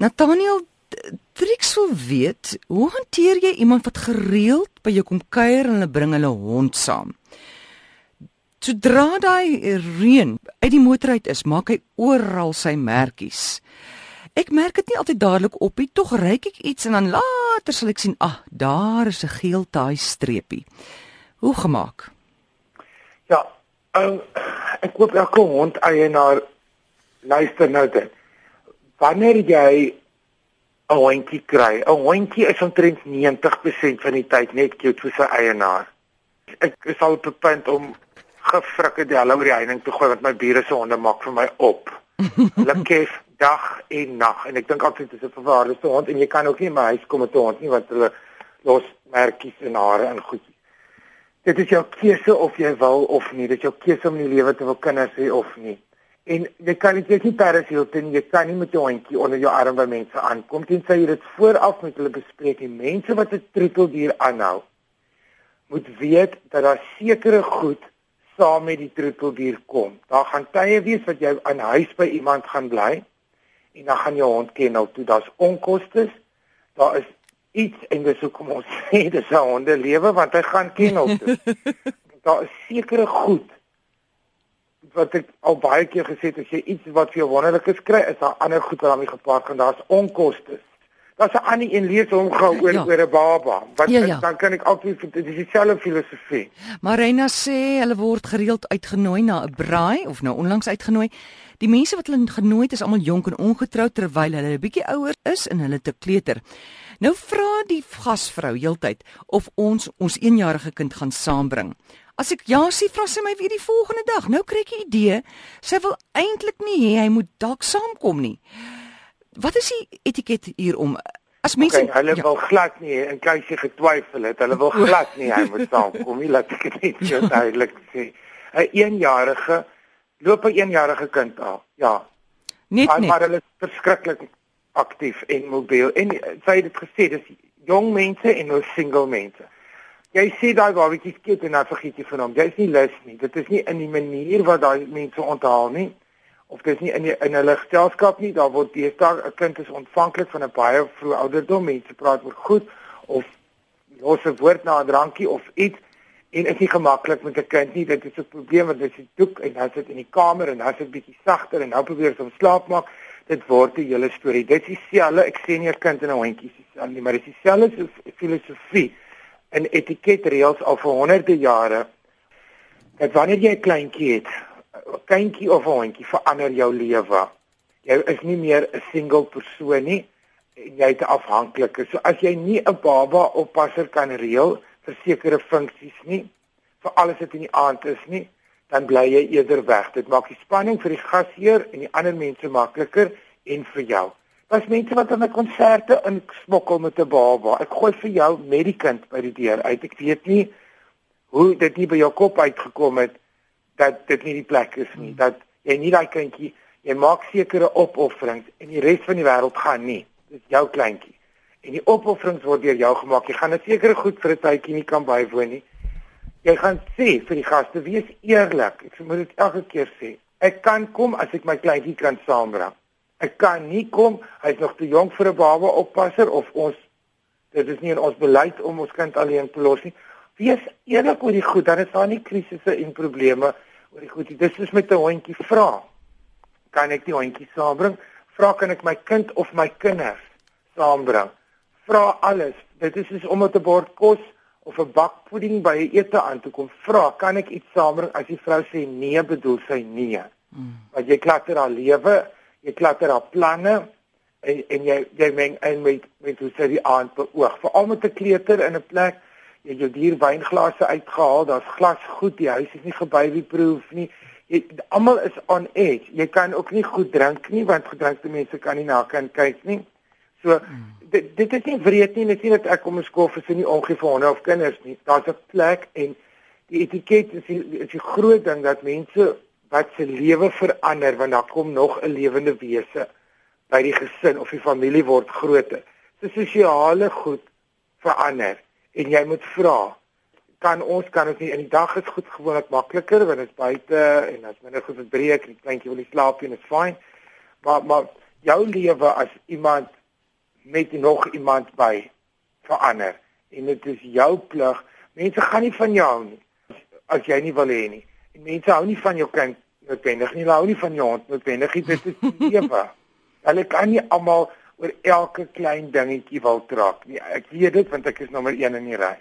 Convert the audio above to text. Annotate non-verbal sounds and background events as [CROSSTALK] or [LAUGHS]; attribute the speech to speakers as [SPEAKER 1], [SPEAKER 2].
[SPEAKER 1] Nathaniel Trix wil weet, hoe hanteer jy iemand wat gereeld by jou kom kuier en hulle bring hulle hond saam? Sodra daai reën uit die motor uit is, maak hy oral sy merkies. Ek merk dit nie altyd dadelik op nie, tog ryk ek iets en dan later sal ek sien, ag, ah, daar is 'n geel taai streepie. Hoe gemaak?
[SPEAKER 2] Ja, um, ek koop elke hond eienaar luister nou dit. Wanneer jy 'n hondjie kry, 'n hondjie is omtrent 90% van die tyd net cute vir sy eienaar. Ek is al op 'n punt om gefrikke die hallo oor die heining te gooi want my bure se honde maak vir my op. [LAUGHS] Hulle kef dag en nag en ek dink altyd dis 'n verwaarde hond en jy kan ook nie in my huis kom met 'n hond nie want hulle los merkies en hare en goed. Dit is jou keuse of jy wil of nie. Dit is jou keuse om in die lewe te wil kinders hê of nie. En jy kan nie jy Paris Hilton, jy kan nie met jou hondjie onder jou arm by mense aankom tensy jy dit vooraf met hulle bespreek. Die mense wat 'n troeteldier aanhou, moet weet dat daar sekere goed saam met die troeteldier kom. Daar gaan tye wees wat jy aan huis by iemand gaan bly en dan gaan jou hond kennel toe. Daar's onkoste. Daar is iets en dis hoekom ons [LAUGHS] sê dis 'n honde lewe want hy gaan kennel toe. [LAUGHS] daar is sekere goed wat ek al baie keer gesê het as jy iets wat vir jou wonderlik is kry, is daar ander goed wat daarmee gepaard gaan. Daar's onkoste. Daar's 'n ander een lees hom gou oor ja. oor 'n baba. Wat ja, ja. dan kan ek altyd dit is dieselfde filosofie.
[SPEAKER 1] Marina sê hulle word gereeld uitgenooi na 'n braai of nou onlangs uitgenooi. Die mense wat hulle genooi het is almal jonk en ongetroud terwyl hulle 'n bietjie ouer is en hulle te kleuter. Nou vra die gasvrou heeltyd of ons ons eenjarige kind gaan saambring. As ek ja sê, vra sy my weer die volgende dag. Nou kry ek 'n idee. Sy wil eintlik nie hê hy moet dalk saamkom nie. Wat is die etiket hier om as mense
[SPEAKER 2] okay, hulle ja. wil glad nie en kyk jy getwyfel het, hulle wil glad nie hy moet saamkom nie, laat ek dit net so duidelik sê. 'n Eenjarige loop 'n eenjarige kind af. Ja.
[SPEAKER 1] Net maar,
[SPEAKER 2] maar hulle is verskriklik aktief en mobiel en sy het dit gesê dis jong mense en nou single mense. Jy sê daai babatjie skiet en dan vergeet jy van hom. Jy's nie lus nie. Dit is nie in die manier wat daai mense onthaal nie of dis nie in die, in hulle geselskap nie, daar word deesdae 'n kind is ontvanklik van 'n baie vroeë ouderdom, mense praat oor goed of los 'n woord na 'n drankie of iets en is nie gemaklik met 'n kind nie. Dit is 'n probleem want dit is doek en dan sit in die kamer en dan sit bietjie sagter en nou probeer hom slaap maak. Dit word 'n hele storie. Dit is dieselfde, ek sê nie 'n kind en 'n hondjie is dieselfde nie, maar dit is dieselfde filosofie en etiketreëls al vir honderde jare. Dat wanneer jy 'n kleintjie het, 'n kindjie of 'n hondjie verander jou lewe. Jy is nie meer 'n single persoon nie en jy is afhanklik. So as jy nie 'n baba oppasser kan reël vir sekere funksies nie, vir alles wat in die aand is nie, dan bly jy eerder weg. Dit maak die spanning vir die gasheer en die ander mense makliker en vir jou. Daar's mense wat aan 'n konserte in smokkel met 'n baba. Ek gooi vir jou met die kind by die deur uit. Ek weet nie hoe dit nie by jou kop uitgekom het dat dit nie die plek is nie dat jy nie daai kindjie jy maak sekere opofferings en die res van die wêreld gaan nie dis jou kleintjie en die opofferings word deur jou gemaak jy gaan 'n sekere goed vir 'n tydjie nie kan bywoon nie jy gaan sê vir die gaste wees eerlik ek moet dit elke keer sê ek kan kom as ek my kleintjie kan saambring ek kan nie kom hy's nog te jonk vir 'n baba oppasser of ons dit is nie in ons beleid om ons kind alleen te los nie wees eerlik oor die goed dan is daar nie krisisse en probleme oor die goed. Dis is met 'n hondjie vra. Kan ek die hondjie saambring? Vra kan ek my kind of my kinders saambring? Vra alles. Dit is soos om met 'n bord kos of 'n bak pudding by 'n ete aan te kom. Vra, kan ek iets saambring? As die vrou sê nee, bedoel sy nee. Hmm. Want jy klatter haar lewe, jy klatter haar planne en en jy jy meng in met met hoe sy die aand beoog. Veral met 'n kleuter in 'n plek jy jou dier wynglase uitgehaal, daar's glas goed, die huis is nie gebabyproof nie. Jy almal is on edge. Jy kan ook nie goed drink nie want gedrinkte mense kan nie na kan kyk nie. So dit dit is nie wreed nie, net nie dat ek kom 'n skool vir sy nie omgee vir honde of kinders nie. Daar's 'n plek en die etiket is die, is die groot ding dat mense wat se lewe verander want daar kom nog 'n lewende wese by die gesin of die familie word groter. So sosiale goed verander en jy moet vra kan ons kan ons nie in die dag is goed gewoonlik makliker want dit is buite en as minder goed verbreek en die kleintjie wil nie slaap nie is fyn maar maar jou lewe as iemand met nog iemand by verander en dit is jou plig. Mense gaan nie van jou hou nie as jy nie wil hê nie. En mense hou nie van jou kind noodwendig nie. Hulle hou nie van jou hond noodwendig nie. Dit is [LAUGHS] lewe. Hulle kan nie almal oor elke klein dingetjie wil trek nie. Ek weet dit want ek is nommer 1 in die ry.